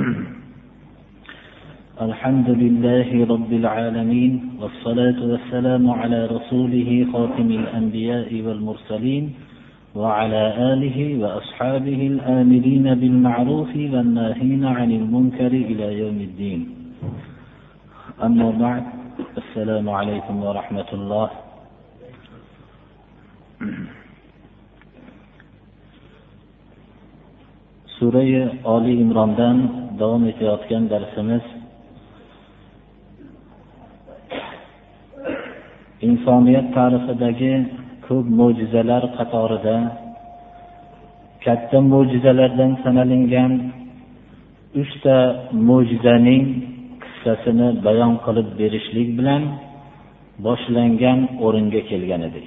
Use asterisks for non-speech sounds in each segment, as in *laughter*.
*clears throat* الحمد لله رب العالمين والصلاة والسلام على رسوله خاتم الأنبياء والمرسلين وعلى آله وأصحابه الآمرين بالمعروف والناهين عن المنكر إلى يوم الدين. أما بعد السلام عليكم ورحمة الله. surai oli imrondan davom etayotgan darsimiz insoniyat tarixidagi ko'p mo'jizalar qatorida katta mo'jizalardan sanalingan uchta mo'jizaning qissasini bayon qilib berishlik bilan boshlangan o'ringa kelgan edik.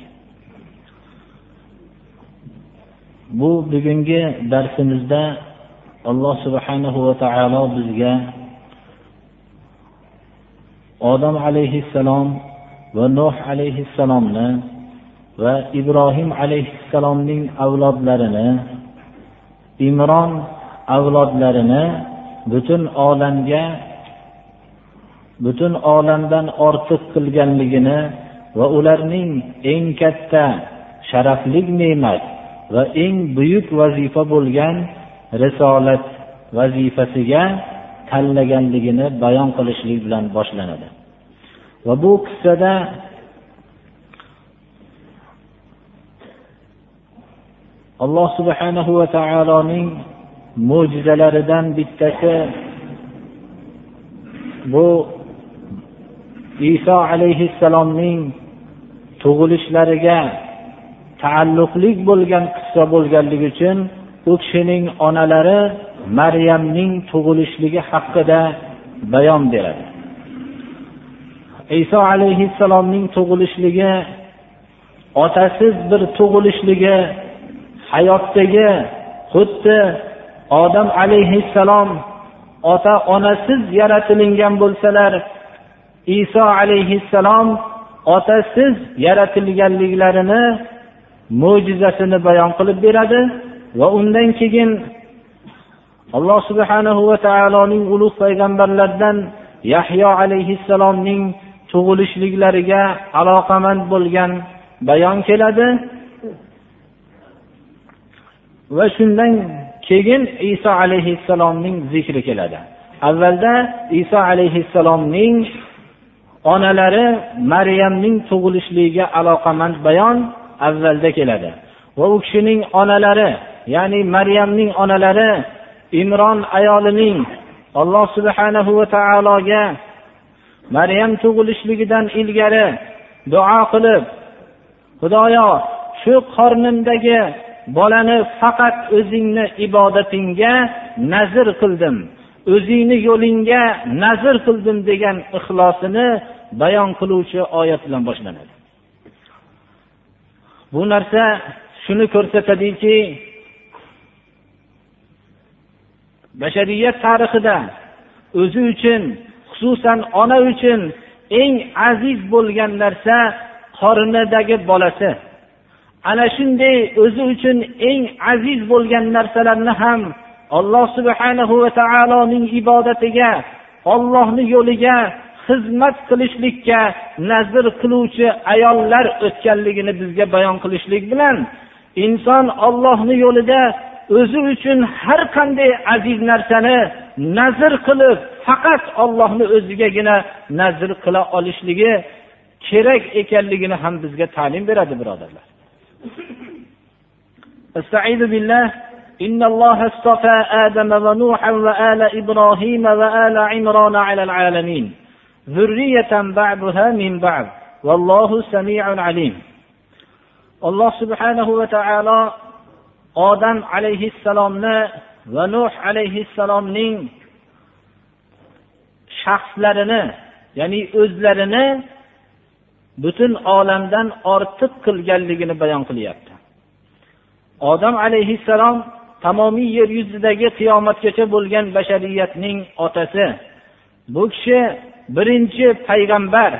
Bu bugungi darsimizda alloh subhanahu va taolo bizga odam alayhissalom va nuh alayhissalomni va ibrohim alayhissalomning avlodlarini imron avlodlarini butun olamga butun olamdan ortiq qilganligini va ularning eng katta sharafli ne'mat va eng buyuk vazifa bo'lgan risolat vazifasiga tanlaganligini bayon qilishlik bilan boshlanadi. Va bu qissada alloh subhanahu va taoloning mo'jizalaridan bittasi bu iso alayhissalomning tug'ilishlariga taalluqli bo'lgan qissa bo'lganligi uchun u kishining onalari maryamning tug'ilishligi haqida bayon beradi. Iso alayhissalomning tug'ilishligi otasiz bir tug'ilishligi hayotdagi xuddi odam alayhissalom ota onasiz yaratilingan bo'lsalar iso alayhissalom otasiz yaratilganliklarini mo'jizasini bayon qilib beradi. Va undan keyin alloh subhanahu va taoloning ulug' payg'ambarlaridan yahyo alayhissalomning tug'ilishliklariga aloqamand bo'lgan bayon keladi. Va shundan keyin iso alayhissalomning zikri keladi. Avvalda iso alayhissalomning onalari maryamning tug'ilishligiga aloqamand bayon avvalda keladi. Va u kishining onalari ya'ni maryamning onalari imron ayolining alloh subhanahu va taologa maryam tug'ilishligidan ilgari duo qilib xudoyo shu qornimdagi bolani faqat o'zingni ibodatingga nazr qildim o'zingni yo'lingga nazr qildim degan ixlosini bayon qiluvchi oyat bilan boshlanadi. Bu narsa shuni ko'rsatadiki bashariyat tarixida o'zi uchun xususan ona uchun eng aziz bo'lgan narsa qornidagi bolasi. Ana shunday o'zi uchun eng aziz bo'lgan narsalarni ham alloh subhanahu va taoloning ibodatiga ollohni yo'liga xizmat qilishlikka nazr qiluvchi ayollar o'tganligini bizga bayon qilishlik bilan inson ollohni yo'lida o'zi uchun har qanday aziz narsani nazr qilib faqat ollohni o'zigagina nazr qila olishligi kerak ekanligini ham bizga ta'lim beradi birodarlar إن الله اصطفى آدم ونوحا وآل إبراهيم وآل عمران على العالمين ذرية بعضها من بعض والله سميع عليم alloh subhanahu va taolo odam alayhissalomni va nuh alayhissalomning shaxslarini ya'ni o'zlarini butun olamdan ortiq qilganligini bayon qilyapti. Odam alayhissalom tamomiy yer yuzidagi qiyomatgacha bo'lgan bashariyatning otasi. Bu kishi birinchi payg'ambar.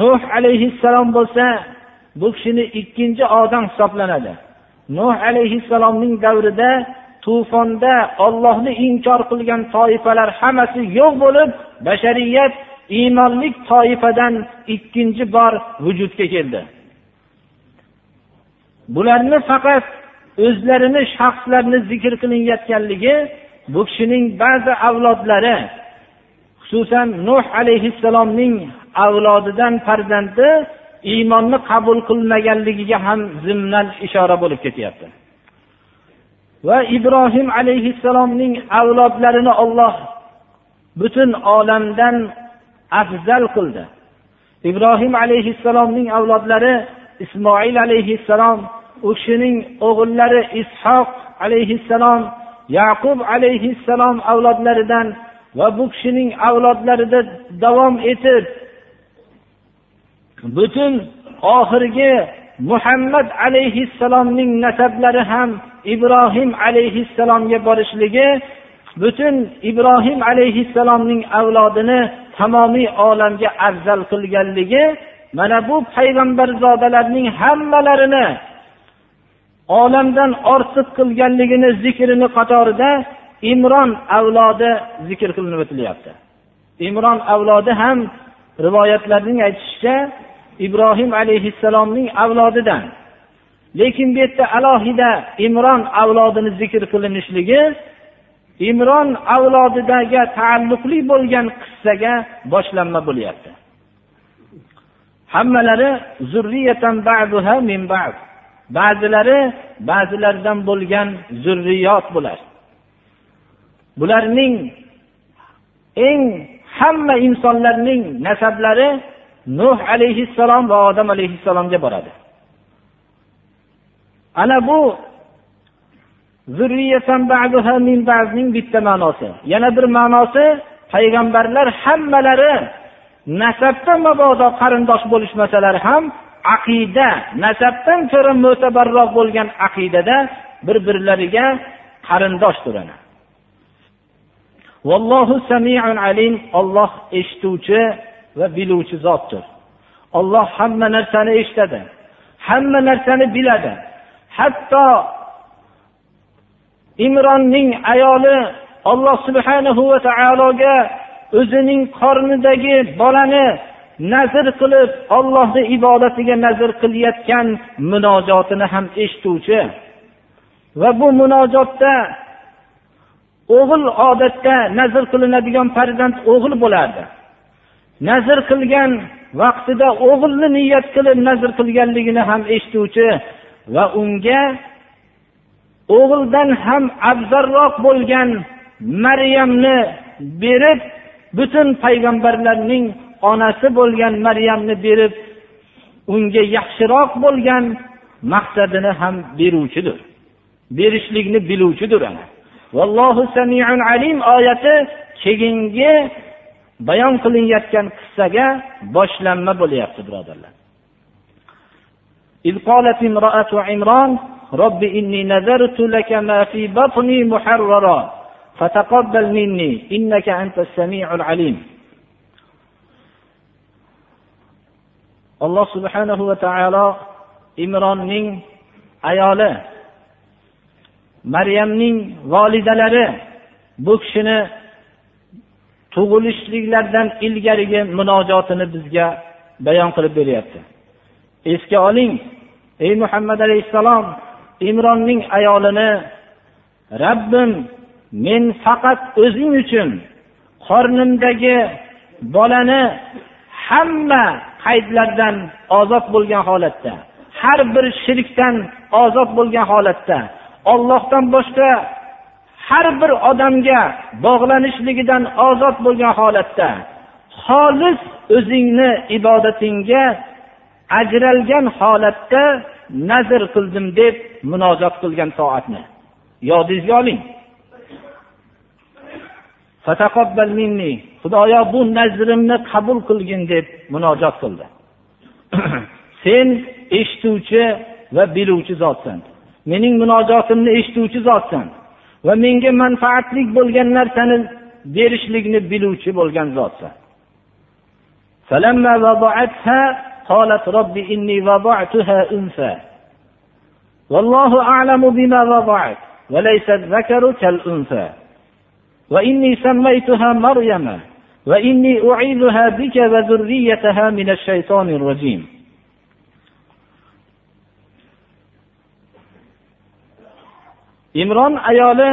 Nuh alayhissalom bo'lsa bu kishini ikkinchi odam hisoblanadi. Nuh alayhissalomning davrida tufonda ollohni inkor qilgan toifalar hammasi yo'q bo'lib bashariyat iymonlik toifadan ikkinchi bor vujudga keldi. Bularni faqat o'zlarini shaxslarini zikr qilinayotganligi bu kishining ba'zi avlodlari xususan nuh alayhissalomning avlodidan farzandi iymonni qabul qilmaganligiga ham zimdan ishora bo'lib ketyapti. Va ibrohim alayhissalomning avlodlarini olloh butun olamdan afzal qildi. Ibrohim alayhissalomning avlodlari ismoil alayhissalom u kishining o'g'illari ishoq alayhissalom yaqub alayhissalom avlodlaridan va bu kishining avlodlarida davom etib butun oxirgi muhammad alayhissalomning nasablari ham ibrohim alayhissalomga borishligi butun ibrohim alayhissalomning avlodini tamomiy olamga afzal qilganligi mana bu payg'ambarzodalarning hammalarini olamdan ortiq qilganligini zikrini qatorida imron avlodi zikr qilinib o'tilyapti. Imron avlodi ham rivoyatlarning aytishicha ibrohim alayhissalomning avlodidan. Lekin bu yerda alohida imron avlodini zikr qilinishligi imron avlodidaga taalluqli bo'lgan qissaga boshlanma bo'lyapti. Hammalari ba'zilari ba'zilaridan bo'lgan zurriyot bular. Bularning eng hamma insonlarning nasablari nuh alayhissalom va odam alayhissalomga boradi. Ana bu bitta ma'nosi. Yana bir ma'nosi payg'ambarlar hammalari nasabda mabodo qarindosh bo'lishmasalar ham aqida nasabdan ko'ra mo'tabarroq bo'lgan aqidada bir birlariga qarindoshdir vallohu samiun alim. Olloh eshituvchi va biluvchi zotdir. Olloh hamma narsani eshitadi hamma narsani biladi. Hatto imronning ayoli alloh subhanahu va taologa o'zining qornidagi bolani nazr qilib ollohni ibodatiga nazr qilayotgan munojotini ham eshituvchi va bu munojotda o'g'il odatda nazr qilinadigan farzand o'g'il bo'lardi. Nazr qilgan vaqtida o'g'ilni niyat qilib nazr qilganligini ham eshituvchi va unga o'g'ildan ham afzalroq bo'lgan maryamni berib butun payg'ambarlarning onasi bo'lgan maryamni berib unga yaxshiroq bo'lgan maqsadini ham beruvchidir. Berishlikni biluvchidir ana. Vallohu samiun alim oyati keyingi bayon qilinayotgan qissaga boshlanma bo'lyapti birodarlar إذ قالت امرأة عمران رب إني نذرت لك ما في بطني محررا فتقبل مني إنك أنت السميع العليم alloh subhanahu va taolo imronning ayoli maryamning volidalari bu kishini tug'ilishliklaridan ilgarigi munojotini bizga bayon qilib beryapti. Esga oling ey muhammad alayhissalom imronning ayolini rabbim men faqat o'zing uchun qornimdagi bolani hamma qaydlardan ozod bo'lgan holatda har bir shirkdan ozod bo'lgan holatda ollohdan boshqa har bir odamga bog'lanishligidan ozod bo'lgan holatda xolis o'zingni ibodatingga ajralgan holatda nazr qildim deb munojot qilgan toatni. Yodingizga oling. Xudoyo bu nazrimni qabul qilgin deb munojot qildi. *clears throat* Sen eshituvchi va biluvchi zotsan. Mening munojotimni eshituvchi zotsan. va menga manfaatli bo'lgan narsani berishlikni biluvchi bo'lgan zotsan قالت رب إني وضعتها أنثى والله أعلم بما وضعت وليس الذكر كالأنثى وإني سميتها مريم وإني أعيذها بك وذريتها من الشيطان الرجيم imron ayoli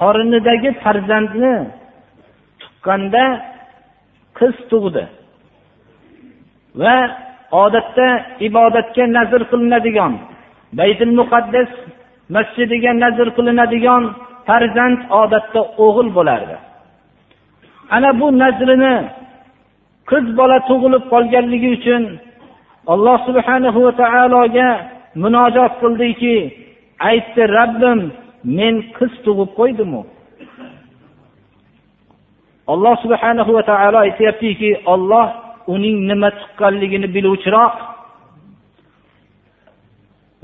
qorinidagi farzandni tuqqanda qiz tug'di. Va odatda ibodatga nazr qilinadigan baytul muqaddas masjidiga nazr qilinadigan farzand odatda o'g'il bo'lardi. Ana bu nazrini qiz bola tug'ilib qolganligi uchun alloh subhanahu va taologa munojot qildiki aytdi rabbim men qiz tug'ib qo'ydimu? Alloh subhanahu va taolo aytyaptiki olloh uning nima tuqqanligini biluvchiroq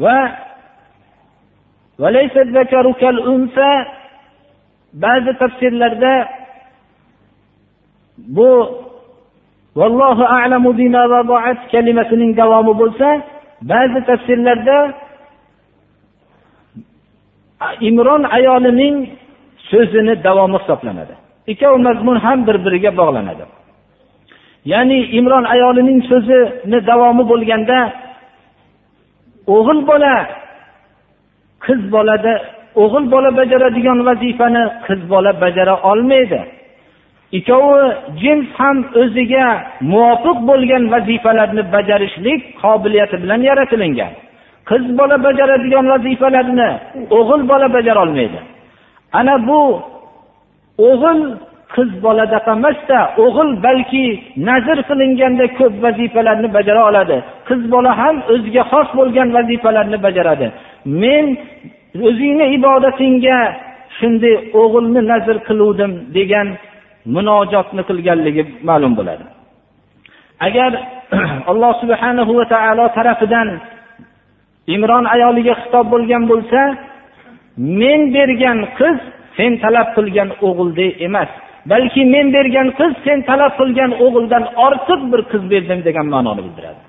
va ba'zi tafsirlarda bu vallohu a'lamu kalimasining davomi bo'lsa ba'zi tafsirlarda imron ayolining so'zini davomi hisoblanadi. Ikkovi mazmun ham bir biriga bog'lanadi. Ya'ni imron ayolining so'zini davomi bo'lganda o'g'il bola qiz bolada o'g'il bola bajaradigan vazifani qiz bola bajara olmaydi. Ikkovi jins ham o'ziga muvofiq bo'lgan vazifalarni bajarishlik qobiliyati bilan yaratilingan. Qiz bola bajaradigan vazifalarni o'g'il bola bajarolmaydi. Ana bu o'g'il qiz boladaqa emasda o'g'il balki nazr qilinganda ko'p vazifalarni bajara oladi. Qiz bola ham o'ziga xos bo'lgan vazifalarni bajaradi. Men o'zingni ibodatingga shunday o'g'ilni nazr qiluvdim degan munojotni qilganligi ma'lum bo'ladi. Agar *clears throat* alloh subhanahu va taolo tarafidan imron ayoliga xitob bo'lgan bo'lsa men bergan qiz sen talab qilgan o'g'ildek emas balki men bergan qiz sen talab qilgan o'g'ildan ortiq bir qiz berdim degan ma'noni bildiradi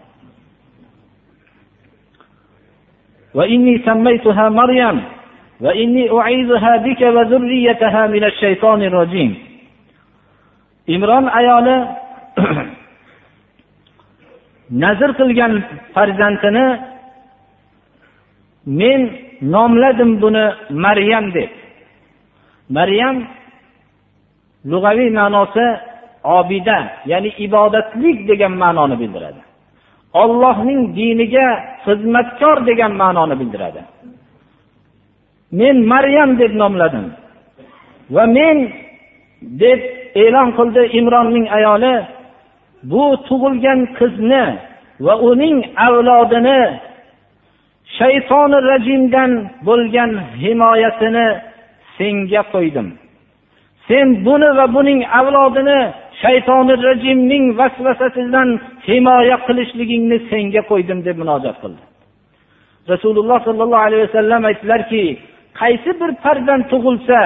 وإني سميتها مريم وإني أعيذها بك وذريتها من الشيطان الرجيم imron ayoli *clears throat* nazr qilgan farzandini men nomladim buni maryam deb. Maryam lug'aviy ma'nosi obida ya'ni ibodatlik degan ma'noni bildiradi. Ollohning diniga xizmatkor degan ma'noni bildiradi. Men maryam deb nomladim va men deb e'lon qildi imronning ayoli bu tug'ilgan qizni va uning avlodini shaytoni rajimdan bo'lgan himoyasini senga qo'ydim. Sen buni va buning avlodini shaytoni rajimning vasvasasidan himoya qilishligingni senga qo'ydim deb munojat qildi. Rasululloh sollallohu alayhi vasallam aytdilarki qaysi bir farzand tug'ilsa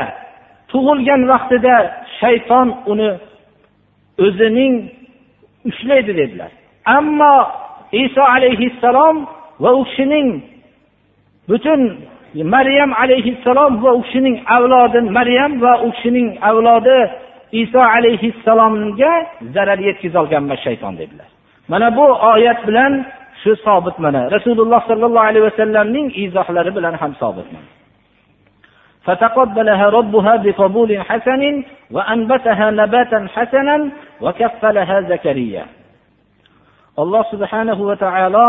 tug'ilgan vaqtida shayton uni o'zining ushlaydi dedilar. Ammo iso alayhissalom va u kishining butun maryam alayhissalom va u kishining avlodi maryam va u kishining avlodi iso alayhissalomga zarar yetkazolgan emas shayton dedilar mana bu oyat bilan shu sobit mana rasululloh sollallohu alayhi vasallamning izohlari bilan ham sobit فتقبلها ربها بقبول حسن وأنبتها نباتا حسنا وكفلها زكريا alloh subhanahu va taolo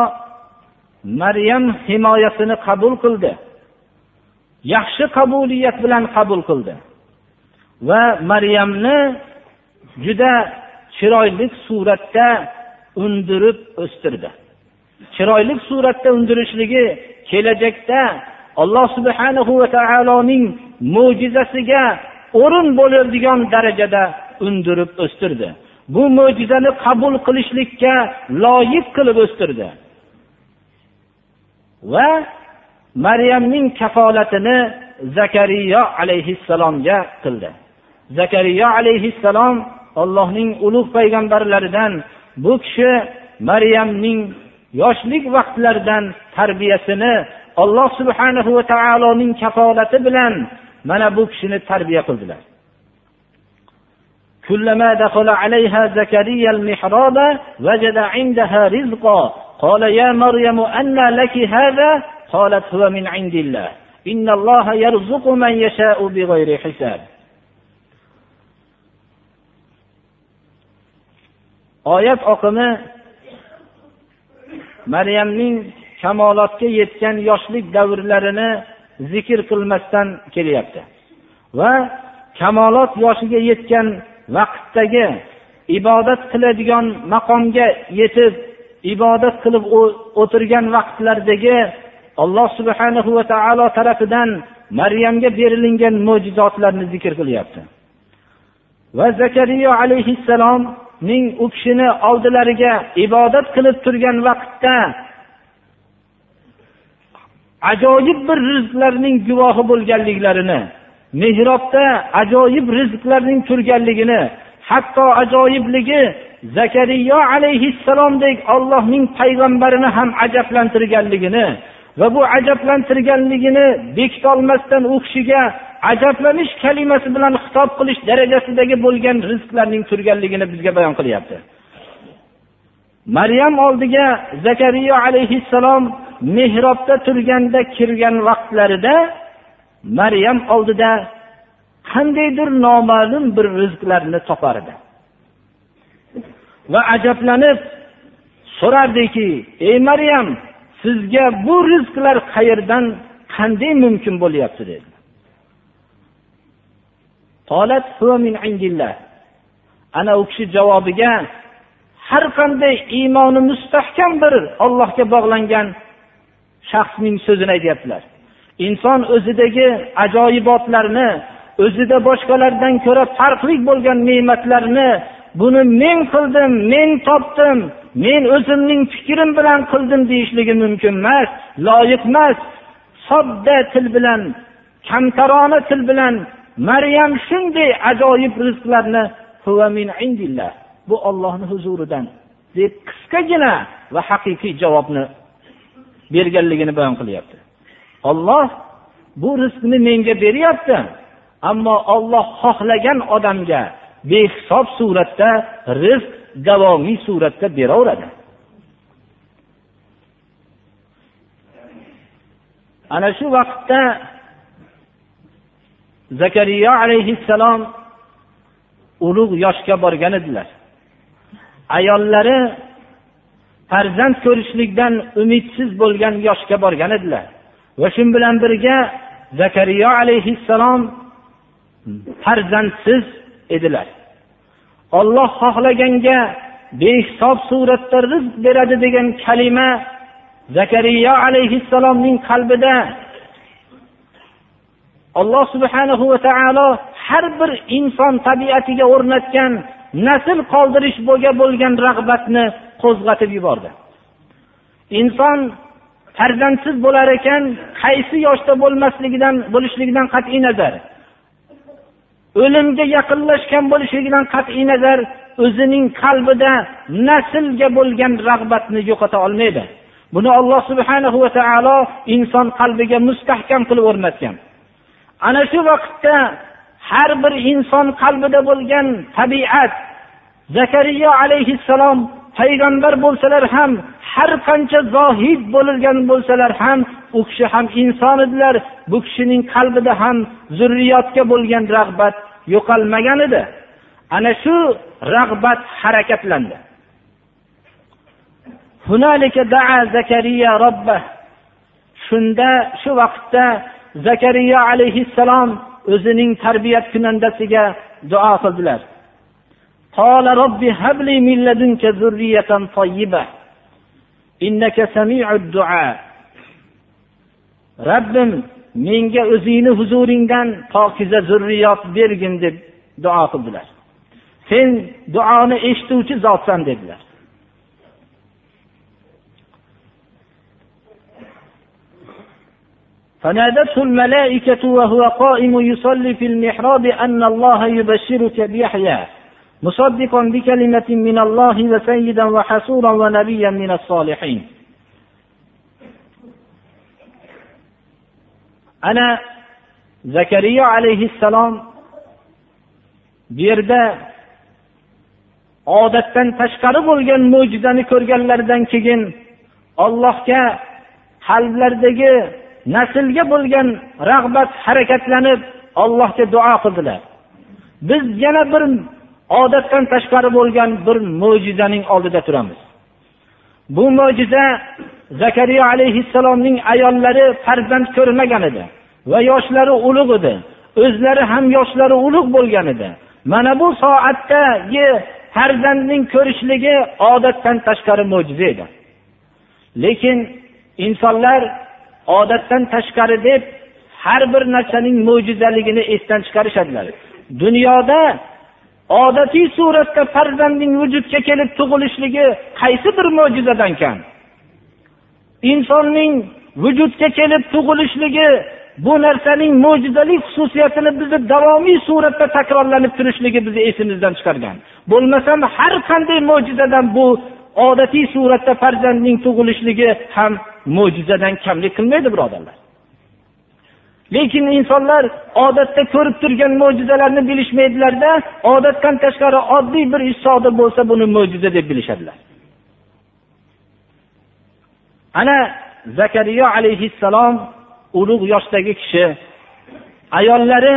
maryam himoyasini qabul qildi. Yaxshi qabuliyat bilan qabul qildi. Va maryamni juda chiroyli suratda undirib o'stirdi. Chiroyli suratda undirishligi kelajakda alloh subhanahu va taoloning mo'jizasiga o'rin bo'ladigan darajada undirib o'stirdi. Bu mo'jizani qabul qilishlikka loyiq qilib o'stirdi. va maryamning kafolatini zakariyo alayhissalomga qildi zakariyo alayhissalom allohning ulug' payg'ambarlaridan bu kishi maryamning yoshlik vaqtlaridan tarbiyasini alloh subhanahu va taoloning kafolati bilan mana bu kishini tarbiya qildilar كلما دخل عليها زكريا المحراب وجد عندها رزقا قال يا مريم أنى لك هذا قالت هو من عند الله إن الله يرزق من يشاء بغير حساب oyat oqimi maryamning kamolotga yetgan yoshlik davrlarini zikr qilmasdan kelyapti va kamolot yoshiga yetgan vaqtdagi ibodat qiladigan maqomga yetib ibodat qilib o'tirgan vaqtlardagi alloh subhanahu va taolo tarafidan maryamga berilingan mo'jizotlarni zikr qilyapti. Va zakariya alayhissalomning u kishini oldilariga ibodat qilib turgan vaqtda ajoyib bir rizqlarning guvohi bo'lganliklarini mehrobda ajoyib rizqlarning turganligini hatto ajoyibligi zakariyo alayhissalomdek ollohning payg'ambarini ham ajablantirganligini va bu ajablantirganligini bekitolmasdan u kishiga ajablanish kalimasi bilan xitob qilish darajasidagi bo'lgan rizqlarning turganligini bizga bayon qilyapti. Maryam oldiga zakariya alayhissalom mehrobda turganda kirgan vaqtlarida maryam oldida qandaydir noma'lum bir rizqlarni topar edi. Va ajablanib so'rardiki ey maryam sizga bu rizqlar qayerdan qanday mumkin bo'lyapti? dedi. Ana u kishi javobiga har qanday iymoni mustahkam bir ollohga bog'langan shaxsning so'zini aytyaptilar. Inson o'zidagi ajoyibotlarni o'zida boshqalardan ko'ra farqli bo'lgan ne'matlarni buni men qildim men topdim men o'zimning fikrim bilan qildim deyishligi mumkin emas loyiq emas. Sodda til bilan kamtarona til bilan maryam shunday ajoyib rizqlarni bu ollohni huzuridan deb qisqagina va haqiqiy javobni berganligini bayon qilyapti. Olloh bu rizqni menga beryapti ammo olloh xohlagan odamga behisob suratda rizq davomiy suratda beraveradi. Ana shu vaqtda zakariya alayhissalom ulug' yoshga borgan edilar. Ayollari farzand ko'rishlikdan umidsiz bo'lgan yoshga borgan edilar. Va shu bilan birga zakariya alayhissalom farzandsiz edilar. Olloh xohlaganga behisob suratda rizq beradi degan kalima zakariya alayhissalomning qalbida. Alloh subhanahu va taolo har bir inson tabiatiga o'rnatgan nasl qoldirish bo'lgan rag'batni qo'zg'atib yubordi. Inson farzandsiz bo'lar ekan qaysi yoshda bo'lmasligidan bo'lishligidan qat'iy nazar. O'limga yaqinlashgan bo'lishligidan qat'iy nazar o'zining qalbida naslga bo'lgan rag'batni yo'qota olmaydi. Buni alloh subhanahu va taolo inson qalbiga mustahkam qilib o'rnatgan. Ana shu vaqtda har bir inson qalbida bo'lgan tabiat zakariya alayhissalom payg'ambar bo'lsalar ham har qancha zohid bo'lgan bo'lsalar ham u kishi ham inson edilar bu kishining qalbida ham zurriyotga bo'lgan rag'bat yo'qolmagan edi. Ana shu rag'bat harakatlandi. Shunda shu vaqtda zakariya alayhissalom o'zining tarbiyat kunandasiga duo qildilar. إنك سميع الدعاء ربim menga o'zingni huzuringdan pokiza zurriyot bergin deb duo qildilar sen duoni eshituvchi zotsan dedilar فنادته الملائكة وهو قائم يصلي في المحراب أن الله يبشرك بيحيى مصدقا بكلمة من الله وسيدا وحسورا ونبيا من الصالحين ana zakariya alayhissalom bu yerda odatdan tashqari bo'lgan mo'jizani ko'rganlaridan keyin ollohga qalblaridagi naslga bo'lgan rag'bat harakatlanib ollohga duo qildilar biz yana bir odatdan tashqari bo'lgan bir mo'jizaning oldida turamiz. Bu mo'jiza zakariya alayhissalomning ayollari farzand ko'rmagan edi va yoshlari ulug' edi. O'zlari ham yoshlari ulug' bo'lgan edi. Mana bu soatdagi farzandning ko'rishligi odatdan tashqari mo'jiza edi. Lekin insonlar odatdan tashqari deb har bir narsaning mo'jizaligini esdan chiqarishadilar. Dunyoda odatiy suratda farzandning vujudga kelib tug'ilishligi qaysi bir mo'jizadan kam. Insonning vujudga kelib tug'ilishligi bu narsaning mo'jizali xususiyatini bizni davomiy suratda takrorlanib turishligi bizni esimizdan chiqargan. Bo'lmasam har qanday mo'jizadan bu odatiy suratda farzandning tug'ilishligi ham mo'jizadan kamlik qilmaydi birodarlar. Lekin insonlar odatda ko'rib turgan mo'jizalarni bilishmaydilarda odatdan tashqari oddiy bir ish sodir bo'lsa buni mo'jiza deb bilishadilar. Ana zakariya alayhissalom ulug' yoshdagi kishi ayollari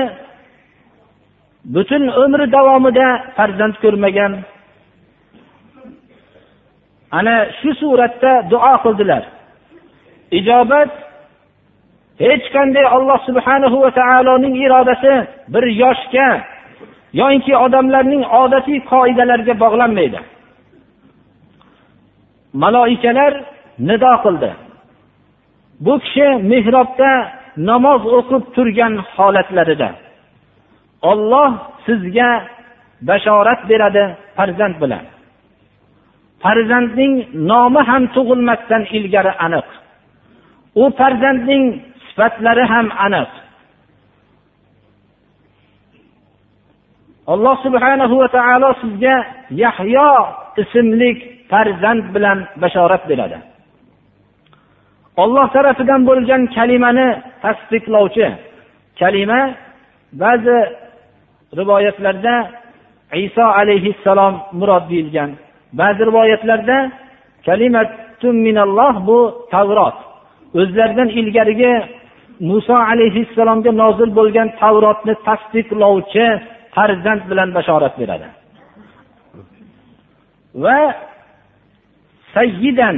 butun umri davomida farzand ko'rmagan. Ana shu suratda duo qildilar. Ijobat hech qanday alloh subhanahu va taoloning irodasi bir yoshga yoinki odamlarning odatiy qoidalariga bog'lanmaydi. Maloikalar nido qildi. Bu kishi mehrobda namoz o'qib turgan holatlarida olloh sizga bashorat beradi farzand bilan. Farzandning nomi ham tug'ilmasdan ilgari aniq. U farzandning sifatlari ham aniq. Alloh subhanahu va taolo sizga yahyo ismli farzand bilan bashorat beradi. Olloh tarafidan bo'lgan kalimani tasdiqlovchi kalima ba'zi rivoyatlarda iso alayhissalom murod deyilgan. Ba'zi rivoyatlarda kalimatun minalloh bu tavrot o'zlaridan ilgarigi muso alayhissalomga nozil bo'lgan tavrotni tasdiqlovchi farzand bilan bashorat beradi. Va sayyidan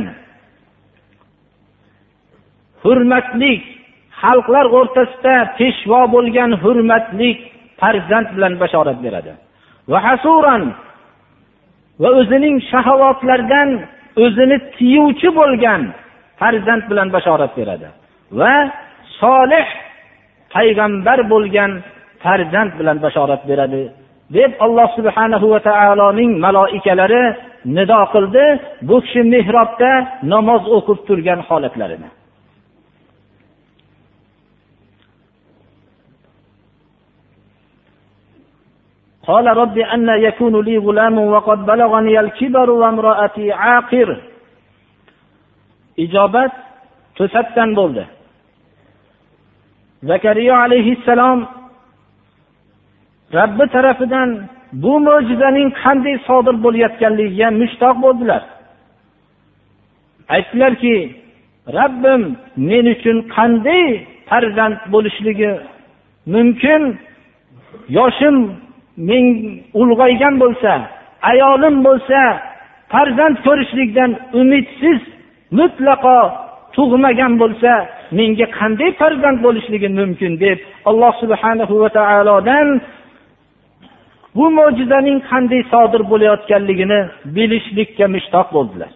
hurmatli xalqlar o'rtasida peshvo bo'lgan hurmatli farzand bilan bashorat beradi. Va hasuran va o'zining shahovatlardan o'zini tiyuvchi bo'lgan farzand bilan bashorat beradi. Va solih payg'ambar bo'lgan farzand bilan bashorat beradi deb alloh subhanahu va taoloning maloikalari nido qildi bu kishi mehrobda namoz o'qib turgan holatlarini قال رب أن يكون لي غلام وقد بلغني الكبر وامرأتي عاقر ijobat to'satdan bo'ldi Zakariyo alayhissalom robbi tarafidan bu mo'jizaning qanday sodir bo'layotganligiga mushtoq bo'ldilar. Aytdilarki rabbim men uchun qanday farzand bo'lishligi mumkin? Yoshim men ulg'aygan bo'lsa ayolim bo'lsa farzand ko'rishlikdan umidsiz mutlaqo tug'magan bo'lsa menga qanday farzand bo'lishligi mumkin deb alloh subhanahu va taolodan bu mo'jizaning qanday sodir bo'layotganligini bilishlikka mushtoq bo'ldilar.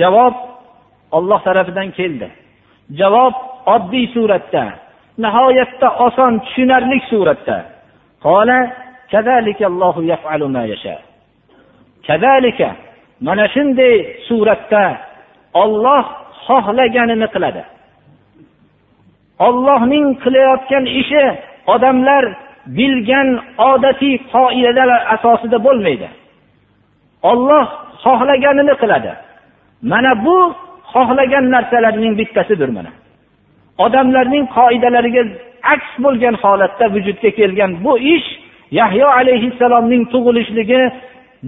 Javob olloh tarafidan keldi. Javob oddiy suratda nihoyatda oson tushunarli suratda. Mana shunday suratda olloh xohlaganini qiladi. Ollohning qilayotgan ishi odamlar bilgan odatiy qoidalar asosida bo'lmaydi. Olloh xohlaganini qiladi. Mana bu xohlagan narsalarning bittasidir mana. Odamlarning qoidalariga aks bo'lgan holatda vujudga kelgan bu ish yahyo alayhissalomning tug'ilishligi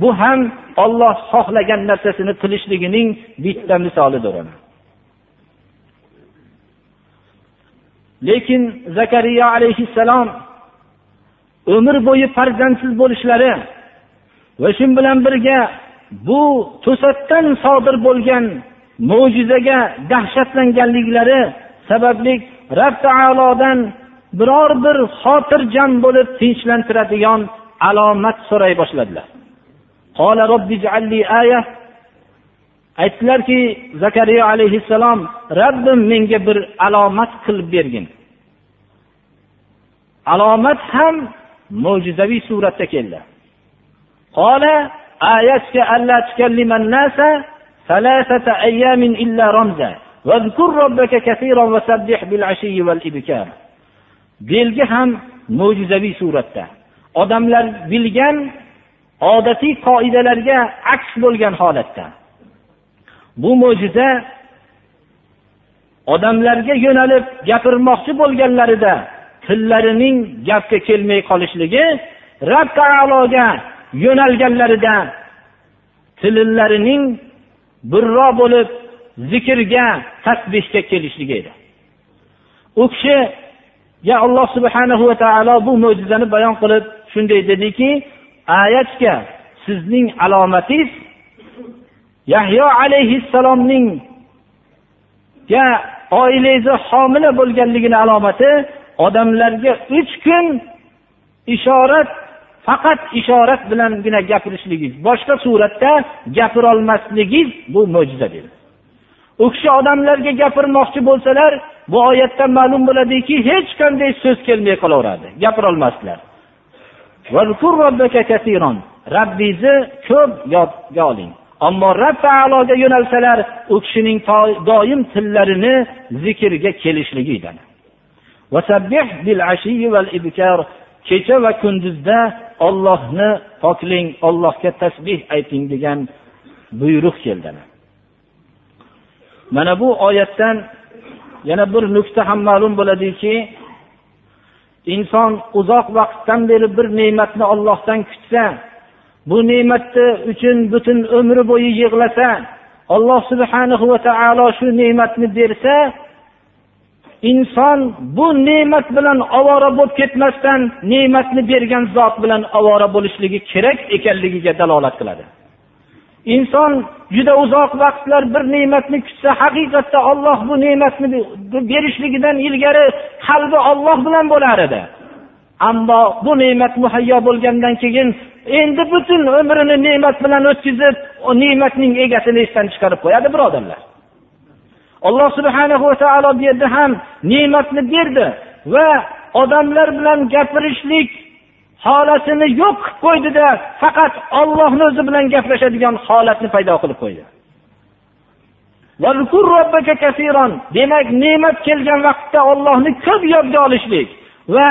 bu ham olloh xohlagan narsasini qilishligining bitta misolidir lekin zakariya alayhissalom umr bo'yi farzandsiz bo'lishlari va shu bilan birga bu to'satdan sodir bo'lgan mo'jizaga dahshatlanganliklari sababli rab taolodan biror bir xotirjam bo'lib tinchlantiradigan alomat so'ray boshladilar. aytdilarki zakariya alayhissalom rabbim menga bir alomat qilib bergin alomat ham mo'jizaviy suratda keldi آيتك ألا تكلم الناس ثلاثة أيام إلا رمزا واذكر ربك كثيرا وسبح بالعشي والإبكار belgi ham mo'jizaviy suratda odamlar bilgan odatiy qoidalarga aks bo'lgan holatda Bu mo'jiza odamlarga yo'nalib gapirmoqchi bo'lganlarida tillarining gapga kelmay qolishligi rab taologa yo'nalganlarida tillarining birro bo'lib zikrga tasbehga kelishligi edi. U kishiga alloh subhanahu va taolo bu mo'jizani bayon qilib shunday dediki ayatga sizning alomatingiz yahyo alayhissalomning oilangizni homila bo'lganligini alomati odamlarga uch kun ishorat faqat ishorat bilangina gapirishligingiz boshqa suratda gapirolmasligingiz bu mo'jiza dedi. U kishi odamlarga gapirmoqchi bo'lsalar bu oyatdan ma'lum bo'ladiki hech qanday so'z kelmay qolaveradi. Gapirolmasdilar. Robbingizni ko'p yodga oling ammo rab taologa yo'nalsalar u kishining doim tillarini zikrga kelishligi kecha va kunduzda ollohni poklang ollohga tasbeh ayting degan buyruq keldi. Mana bu oyatdan yana bir nuqta ham ma'lum bo'ladiki inson uzoq vaqtdan beri bir ne'matni ollohdan kutsa bu ne'matni uchun butun umri bo'yi yig'lasa alloh subhanahu va taolo shu ne'matni bersa inson bu ne'mat bilan ovora bo'lib ketmasdan ne'matni bergan zot bilan ovora bo'lishligi kerak ekanligiga dalolat qiladi. Inson juda uzoq vaqtlar bir ne'matni kutsa haqiqatda olloh bu ne'matni berishligidan ilgari qalbi olloh bilan bo'lar edi. Ammo bu ne'mat muhayyo bo'lgandan keyin endi butun umrini ne'mat bilan o'tkazib ne'matning egasini esdan chiqarib qo'yadi birodarlar. Alloh subhana va taolo bu yerda ham ne'matni berdi va odamlar bilan gapirishlik holatini yo'q qilib qo'ydida faqat ollohni o'zi bilan gaplashadigan holatni paydo qilib qo'ydi. Demak ne'mat kelgan vaqtda ollohni ko'p yodga olishlik va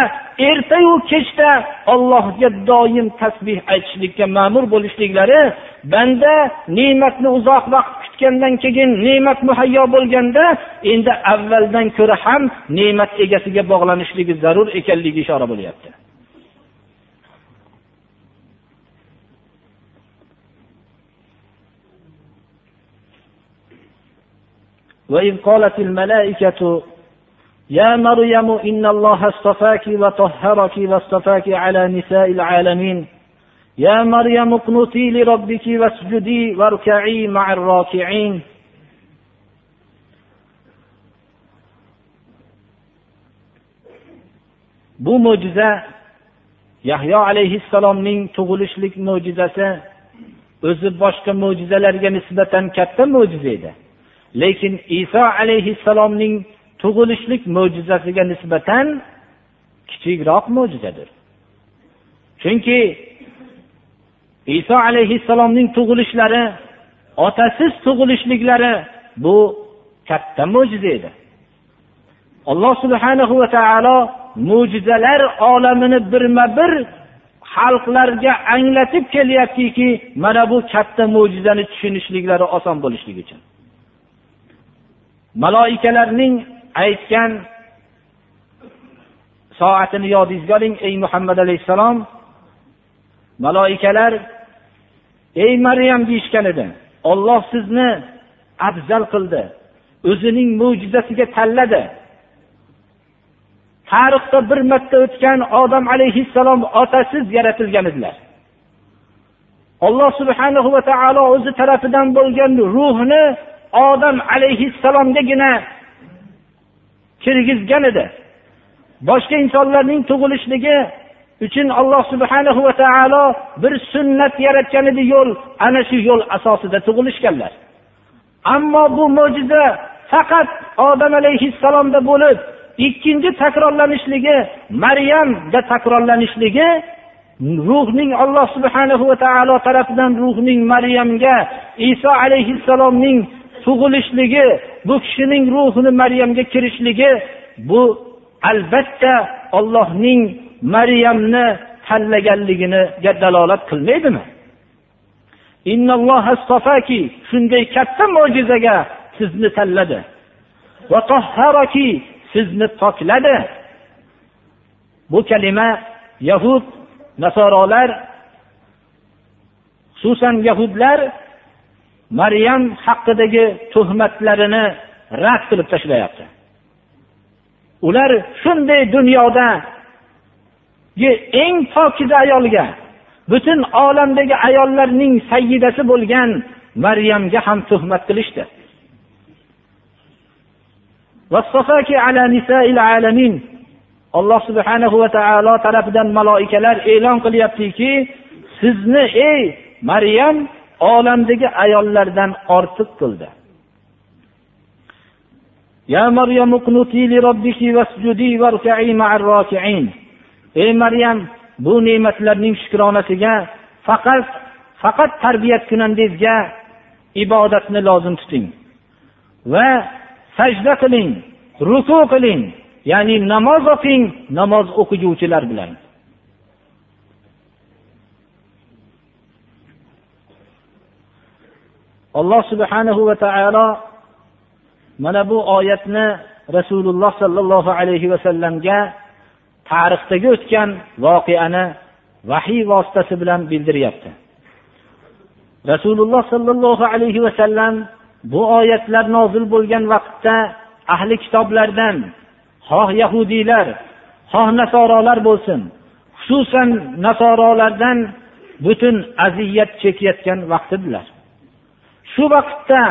ertayu kechda ollohga doim tasbeh aytishlikka ma'mur bo'lishliklari banda ne'matni uzoq vaqt kutgandan keyin ne'mat muhayyo bo'lganda endi avvaldan ko'ra ham ne'mat egasiga bog'lanishligi zarur ekanligiga ishora bo'lyapti وإذ قالت الملائكة يا مريم إن الله اصطفاك وطهرك واصطفاك على نساء العالمين يا مريم اقنتي لربك واسجدي واركعي مع الراكعين bu mo'jiza yahyo alayhissalomning tug'ilishlik mo'jizasi o'zi boshqa mo'jizalarga nisbatan katta mo'jiza edi lekin iso alayhissalomning tug'ilishlik mo'jizasiga nisbatan kichikroq mo'jizadir. Chunki iso alayhissalomning tug'ilishlari otasiz tug'ilishliklari bu katta mo'jiza edi. Alloh subhanahu va taolo mo'jizalar olamini birma bir xalqlarga anglatib kelyaptiki mana bu katta mo'jizani tushunishliklari oson bo'lishligi uchun. Maloikalarning aytgan soatini yodingizga oling ey muhammad alayhissalom. Maloikalar ey maryam deyishgan edi olloh sizni afzal qildi o'zining mo'jizasiga tanladi tarixda bir marta o'tgan odam alayhissalom otasiz yaratilgan edilar. Alloh subhanahu va taolo o'zi tarafidan bo'lgan ruhni odam alayhissalomgagina kirgizgan edi boshqa insonlarning tug'ilishligi uchun alloh subhanahu va taolo bir sunnat yaratgan edi yo'l ana shu yo'l asosida tug'ilishganlar. Ammo bu mo'jiza faqat odam alayhissalomda bo'lib ikkinchi takrorlanishligi maryamda takrorlanishligi ruhning alloh subhanahu va taolo tarafidan ruhning maryamga iso alayhissalomning tug'ilishligi bu kishining ruhini maryamga kirishligi bu albatta ollohning maryamni tanlaganligiga dalolat qilmaydimi? Shunday katta mo'jizaga sizni tanladi. Sizni pokladi bu kalima yahud nasorolar xususan yahudlar maryam haqidagi tuhmatlarini rad qilib tashlayapti. Ular shunday dunyodagi eng pokiza ayolga butun olamdagi ayollarning sayyidasi bo'lgan maryamga ham tuhmat qilishdi. Alloh subhanahu va taolo tarafidan maloikalar e'lon qilyaptiki sizni ey maryam olamdagi ayollardan ortiq qildi Ya li robbiki wasjudi warka'i. Ey Maryam, bu ne'matlarning shukronasiga faqat faqat tarbiyat kunandingizga ibodatni lozim tuting va sajda qiling, ruku qiling, ya'ni namoz o'qing, namoz o'qiguvchilar bilan. Alloh subhanahu va taolo mana bu oyatni rasululloh sollallohu alayhi vasallamga tarixdagi o'tgan voqeani vahiy vositasi bilan bildiryapti. Rasululloh sollallohu alayhi vasallam bu oyatlar nozil bo'lgan vaqtda ahli kitoblardan xoh yahudiylar xoh nasorolar bo'lsin xususan nasorolardan butun aziyat chekayotgan vaqt edilar shu vaqtda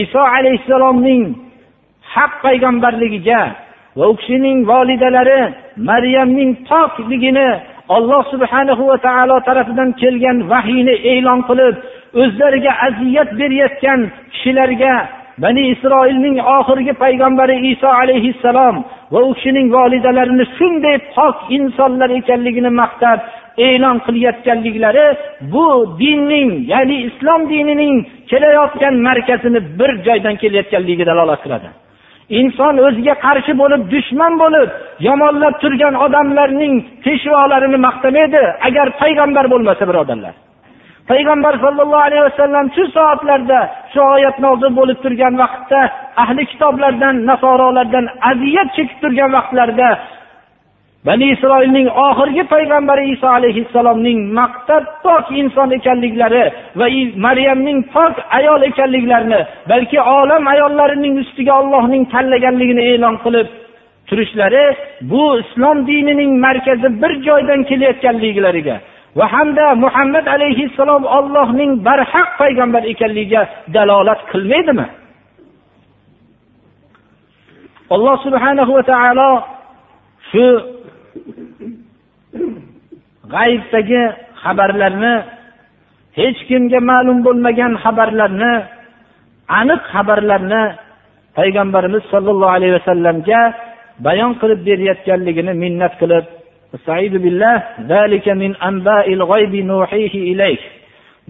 iso alayhissalomning haq payg'ambarligiga va u kishining volidalari maryamning pokligini alloh subhanahu va taolo tarafidan kelgan vahiyni e'lon qilib o'zlariga aziyat berayotgan kishilarga bani isroilning oxirgi payg'ambari iso alayhissalom va u kishining volidalarini shunday pok insonlar ekanligini maqtab e'lon qilayotganliklari bu dinning ya'ni islom dinining kelayotgan markazini bir joydan kelayotganligiga dalolat qiladi. Inson o'ziga qarshi bo'lib dushman bo'lib yomonlab turgan odamlarning peshvolarini maqtamaydi agar payg'ambar bo'lmasa birodarlar. Payg'ambar sollallohu alayhi vasallam shu soatlarda shu oyat nozil bo'lib turgan vaqtda ahli kitoblardan nasorolardan aziyat chekib turgan vaqtlarida bani isroilning oxirgi payg'ambari iso alayhissalomning maqtab pok inson ekanliklari va maryamning pok ayol ekanliklarini balki olam ayollarining ustiga ollohning tanlaganligini e'lon qilib turishlari bu islom dinining markazi bir joydan kelayotganliklariga va hamda muhammad alayhissalom ollohning barhaq payg'ambar ekanligiga dalolat qilmaydimi? Alloh subhanahu va taolo shu g'aybdagi xabarlarni hech kimga ma'lum bo'lmagan xabarlarni aniq xabarlarni payg'ambarimiz sollallohu alayhi vasallamga bayon qilib berayotganligini minnat qilib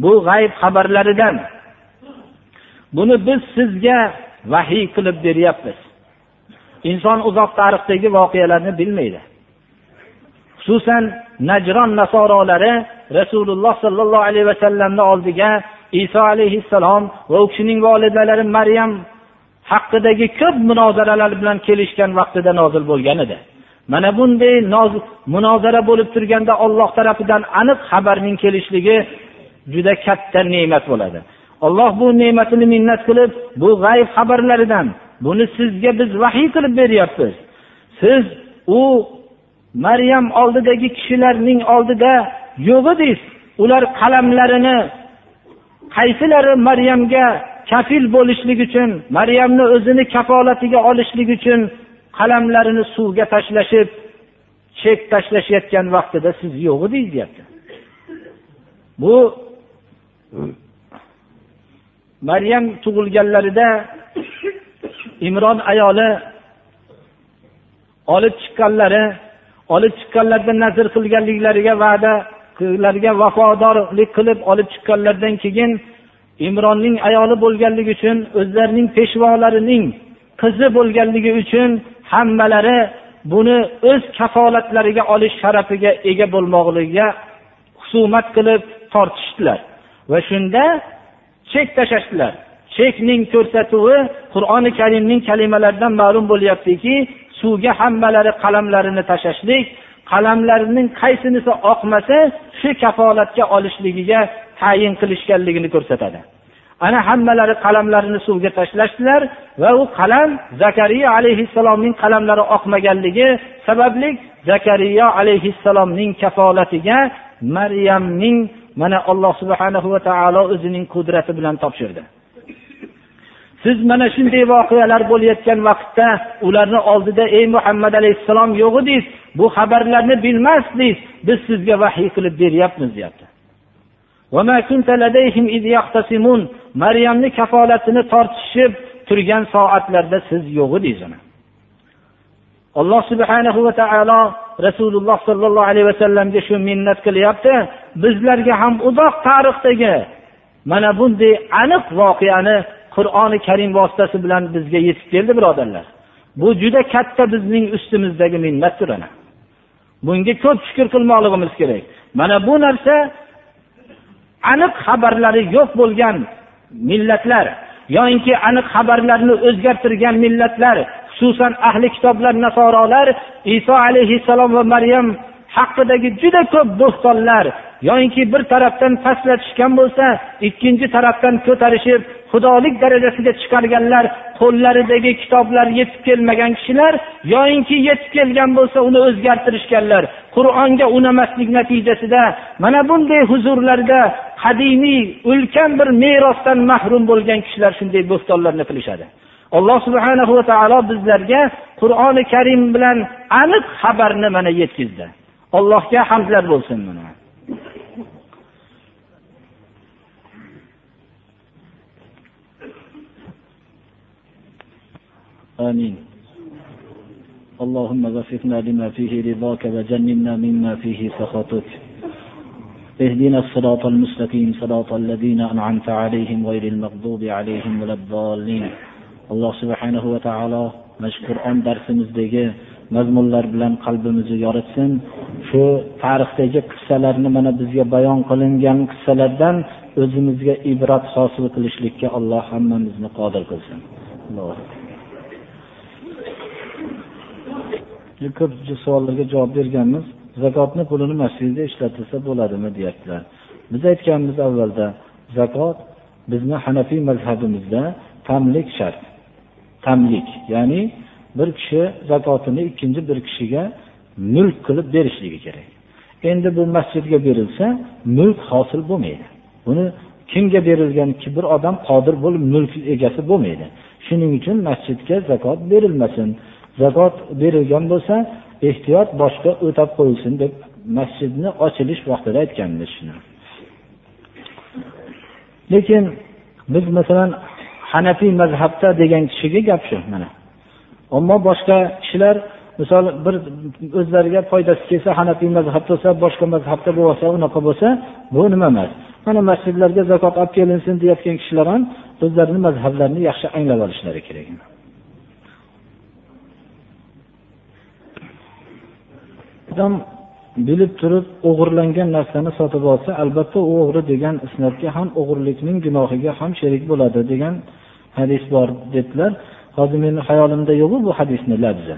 bu g'ayb xabarlaridan. Buni biz sizga vahiy qilib beryapmiz. Inson uzoq tarixdagi voqealarni bilmaydi. Xususan najron nasorolari rasululloh sollallohu alayhi vasallamni oldiga iso alayhissalom va u kishining volidalari maryam haqidagi ko'p munozaralar bilan kelishgan vaqtida nozil bo'lgan edi. Mana bunday munozara bo'lib turganda olloh tarafidan aniq xabarning kelishligi juda katta ne'mat bo'ladi. Alloh bu ne'matini minnat qilib bu g'ayb xabarlaridan buni sizga biz vahiy qilib beryapmiz. Siz u maryam oldidagi kishilarning oldida yo'q edingiz ular qalamlarini qaysilari maryamga kafil bo'lishlik uchun maryamni o'zini kafolatiga olishlik uchun qalamlarini suvga tashlashib chek tashlashayotgan vaqtida siz yo'q edingiz deyapti bu maryam tug'ilganlarida imron ayoli olib chiqqanlari olib chiqqanlarda nazr qilganliklariga va'da ularga vafodorlik qilib olib chiqqanlaridan keyin imronning ayoli bo'lganligi uchun o'zlarining peshvolarining qizi bo'lganligi uchun hammalari buni o'z kafolatlariga olish sharafiga ega bo'lmoqligiga husumat qilib tortishdilar. Va shunda chek tashlashdilar. Chekning ko'rsatuvi qur'oni karimning kalimalaridan ma'lum bo'lyaptiki suvga hammalari qalamlarini tashlashlik qalamlarining qaysinisi oqmasa shu kafolatga olishligiga tayin qilishganligini ko'rsatadi. Ana hammalari qalamlarini suvga tashlashdilar va u qalam zakariya alayhissalomning qalamlari oqmaganligi sababli zakariya alayhissalomning kafolatiga maryamning mana alloh subhanahu va taolo o'zining qudrati bilan topshirdi. Siz mana shunday voqealar bo'layotgan vaqtda ularni oldida ey muhammad alayhissalom yo'q edingiz bu xabarlarni bilmasdingiz biz sizga vahiy qilib beryapmiz deyapti. Maryamni kafolatini tortishib turgan soatlarda siz yo'q edingiz alloh subhanahu va taolo rasululloh sollallohu alayhi vasallamga shu minnat qilyapti. Bizlarga ham uzoq tarixdagi mana bunday aniq voqeani qur'oni karim vositasi bilan bizga yetib keldi birodarlar. Bu juda katta bizning ustimizdagi minnatdir ana. Bunga ko'p shukur qilmoqligimiz kerak. Mana bu narsa aniq xabarlari yo'q bo'lgan millatlar yoyinki aniq xabarlarni o'zgartirgan millatlar xususan ahli kitoblar nasorolar iso alayhissalom va maryam haqidagi juda ko'p bo'xtonlar yoyinki bir tarafdan pastlatishgan bo'lsa ikkinchi tarafdan ko'tarishib xudolik darajasiga chiqarganlar qo'llaridagi kitoblar yetib kelmagan kishilar yoyinki yetib kelgan bo'lsa uni o'zgartirishganlar. Qur'onga unamaslik natijasida mana bunday huzurlarda qadimiy ulkan bir merosdan mahrum bo'lgan kishilar shunday bo'xtonlarni qilishadi. Alloh subhanahu va taolo bizlarga qur'oni karim bilan aniq xabarni mana yetkazdi. Allohga hamdlar bo'lsin mana. آمين اللهم وفقنا لما فيه رضاك وجنبنا مما فيه سخطك اهدنا الصراط المستقيم صراط الذين أنعمت عليهم غير المغضوب عليهم ولا الضالين alloh subhanahu va taolo mana shu qur'on mazmunlar bilan qalbimizni yoritsin. Shu tarixdagi qissalarni mana bizga bayon qilingan qissalardan o'zimizga ibrat hosil qilishlikka alloh hammamizni qodir qilsin. Ko'p savollarga javob berganmiz. Zakotni pulini masjidda ishlatilsa bo'ladimi deyaptilar. Biz aytganmiz avvalda zakot bizni hanafiy mazhabimizda tamlik shart. Tamlik ya'ni bir kishi zakotini ikkinchi bir kishiga mulk qilib berishligi kerak. Endi bu masjidga berilsa mulk hosil bo'lmaydi. Buni kimga berilgan bir odam qodir bo'lib mulk egasi bo'lmaydi. Shuning uchun masjidga zakot berilmasin. Zakot berilgan bo'lsa ehtiyot boshqa o'tab qo'yilsin deb masjidni ochilish vaqtida aytganmiz shuni. Lekin biz masalan hanafiy mazhabda degan kishiga gap shu mana. Ammo boshqa kishilar misol bir o'zlariga foydasi kelsa hanafiy mazhab bo'lsa boshqa mazhabda bo'lsa unaqa bo'lsa bu nima emas. Mana masjidlarga zakot olib kelinsin deyotgan kishilar ham o'zlarini mazhablarini yaxshi anglab olishlari kerak odam bilib turib o'g'irlangan narsani sotib olsa albatta u o'g'ri degan isnatga ham o'g'irlikning gunohiga ham sherik bo'ladi degan hadis bor dedilar. Hozir meni hayolimda yo'qu bu hadisni labzi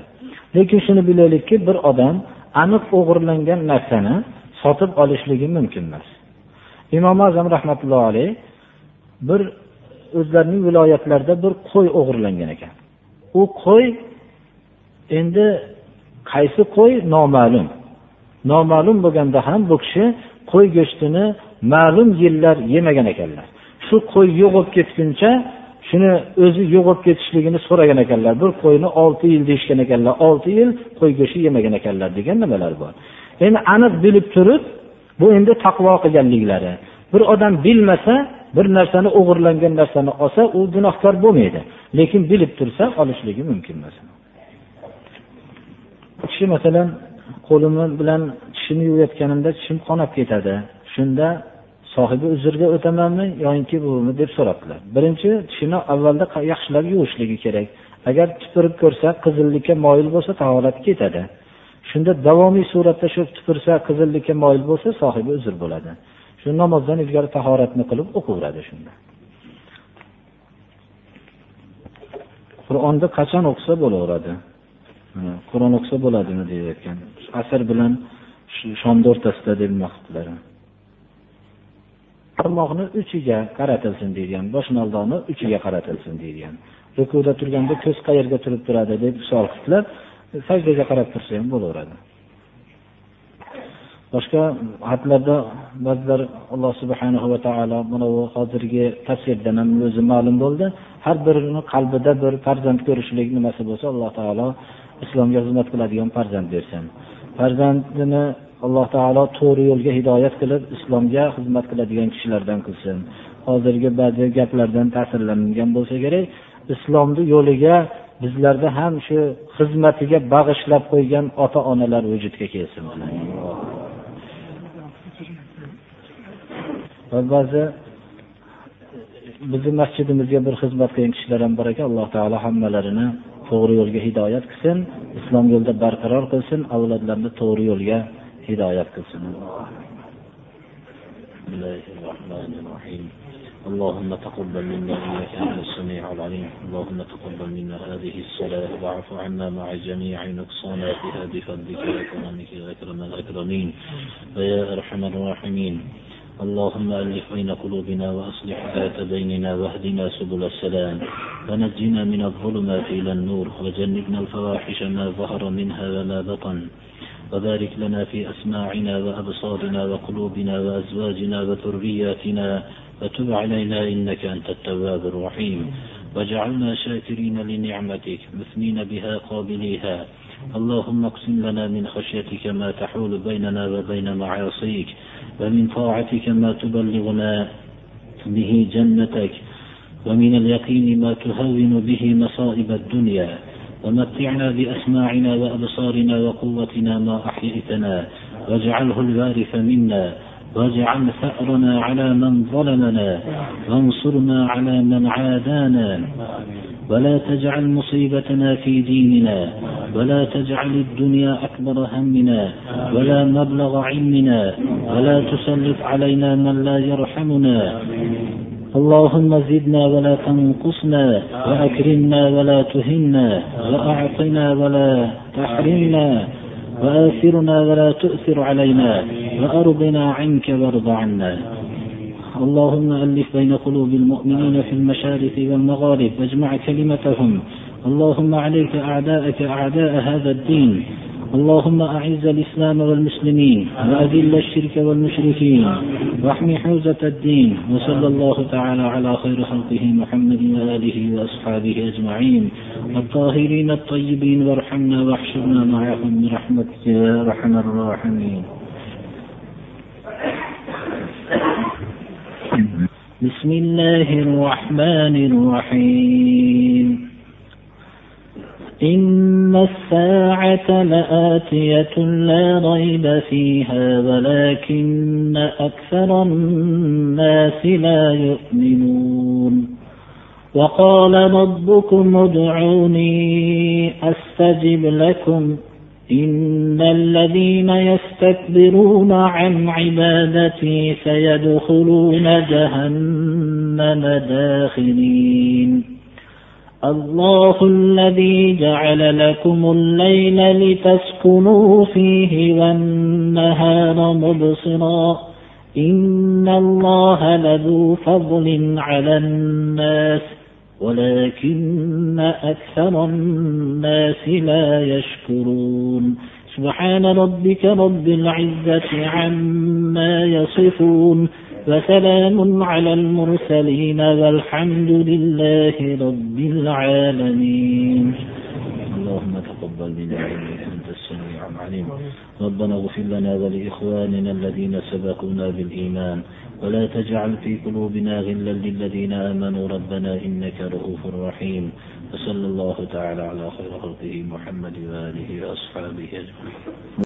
lekin shuni bilaylikki bir odam aniq o'g'irlangan narsani sotib olishligi mumkin emas. Imom azam rahmatullohi alayh bir o'zlarining viloyatlarida bir qo'y o'g'irlangan ekan. U qo'y endi qaysi qo'y? Noma'lum. Noma'lum bo'lganda ham bu kishi qo'y go'shtini ma'lum yillar yemagan ekanlar. Shu qo'y yo'qolib ketguncha shuni o'zi yo'qolib ketishligini so'ragan ekanlar. Bir qo'yni olti yil deyishgan ekanlar. Olti yil qo'y go'shti yemagan ekanlar degan nimalar bor. Endi aniq bilib turib bu endi taqvo qilganliklari. Bir odam bilmasa bir narsani o'g'irlangan narsani olsa u gunohkor bo'lmaydi. Lekin bilib tursa olishligi mumkin emas kishi masalan qo'lim bilan tishimni yuvayotganimda tishim qonab ketadi. Shunda sohibi uzrga o'tamanmi yoki bumi deb so'rabdilar. Birinchi tishini avvalda yaxshilab yuvishligi kerak. Agar tupurib ko'rsa qizillikka moyil bo'lsa tahorat ketadi shunda davomiy suratda shu tupursa qizillikka moyil bo'lsa sohibi uzr bo'ladi. Shu namozdan ilgari tahoratni qilib o'qiveradi shunda. Qur'onni qachon o'qisa bo'laveradi? Qur'on o'qisa bo'ladimi deyayotgan asr bilan shomni o'rtasida deb nima qilibdilar barmoqni uchiga qaratilsin deyilgan boshmaldoqni uchiga qaratilsin deyilgan rukuda turganda ko'z qayerga turib turadi deb savol qildilar sajdaga qarab tursa ham bo'laveradi. Boshqa xatlarda ba'zilar alloh subhanahu va taolo mana bu hozirgi tafsirdan ham o'zi ma'lum bo'ldi. Har birini qalbida bir farzand ko'rishlik nimasi bo'lsa alloh taolo islomga xizmat qiladigan farzand bersin. Farzandini alloh taolo to'g'ri yo'lga hidoyat qilib islomga xizmat qiladigan kishilardan qilsin. Hozirgi ba'zi gaplardan ta'sirlangan bo'lsa kerak islomni yo'liga bizlarda ham shu xizmatiga bag'ishlab qo'ygan ota onalar vujudga kelsin va ba'zi bizni masjidimizga bir xizmat qilgan kishilar ham bor ekan alloh taolo hammalarini to'g'ri yo'lga hidoyat qilsin islom yo'lida barqaror qilsin avlodlarni to'g'ri yo'lga hidoyat qilsin اللهم تقبل منا إنك أنت السميع العليم. اللهم تقبل منا هذه الصلاة. واعف عنا مع جميع نقصاناتها بفضلك وكرمك يا اكرم الاكرمين ويا أرحم الراحمين. اللهم ألف بين قلوبنا وأصلح ذات بيننا واهدنا سبل السلام. ونجنا من الظلمات إلى النور. وجنبنا الفواحش ما ظهر منها وما بطن. وبارك لنا في أسماعنا وأبصارنا وقلوبنا وأزواجنا وذرياتنا وتب علينا إنك أنت التواب الرحيم. واجعلنا شاكرين لنعمتك مثنين بها قابليها. اللهم اقسم لنا من خشيتك ما تحول بيننا وبين معاصيك ومن طاعتك ما تبلغنا به جنتك ومن اليقين ما تهون به مصائب الدنيا. ومتعنا بأسماعنا وأبصارنا وقوتنا ما أحييتنا. واجعله الوارث منا. واجعل ثأرنا على من ظلمنا. وانصرنا على من عادانا. ولا تجعل مصيبتنا في ديننا. ولا تجعل الدنيا أكبر همنا. ولا مبلغ علمنا. ولا تسلط علينا من لا يرحمنا. اللهم زدنا ولا تنقصنا وأكرمنا ولا تهنا وأعطنا ولا تحرمنا وآثرنا ولا تؤثر علينا وأرضنا عنك وارض عنا. اللهم ألف بين قلوب المؤمنين في المشارق والمغارب واجمع كلمتهم. اللهم عليك أعداءك أعداء هذا الدين. اللهم أعز الإسلام والمسلمين وأذل الشرك والمشركين واحمي حوزة الدين وصلى الله تعالى على خير خلقه محمد وآله وأصحابه أجمعين الطاهرين الطيبين وارحمنا واحشرنا معهم برحمتك يا أرحم الراحمين. بسم الله الرحمن الرحيم. إن الساعة لآتية لا ريب فيها ولكن أكثر الناس لا يؤمنون وقال ربكم ادعوني أستجب لكم إن الذين يستكبرون عن عبادتي سيدخلون جهنم داخرين الله الذي جعل لكم الليل لتسكنوا فيه والنهار مبصرا. إن الله لذو فضل على الناس ولكن أكثر الناس لا يشكرون. سبحان ربك رب العزة عما يصفون. وسلام على المرسلين والحمد لله رب العالمين. اللهم تقبل منا إنك أنت السميع العليم. ربنا اغفر لنا ولإخواننا الذين سبقونا بالإيمان. ولا تجعل في قلوبنا غلا للذين آمنوا. ربنا إنك رؤوف رحيم. وصلى الله تعالى على خير خلقه محمد وآله وأصحابه أجمعين.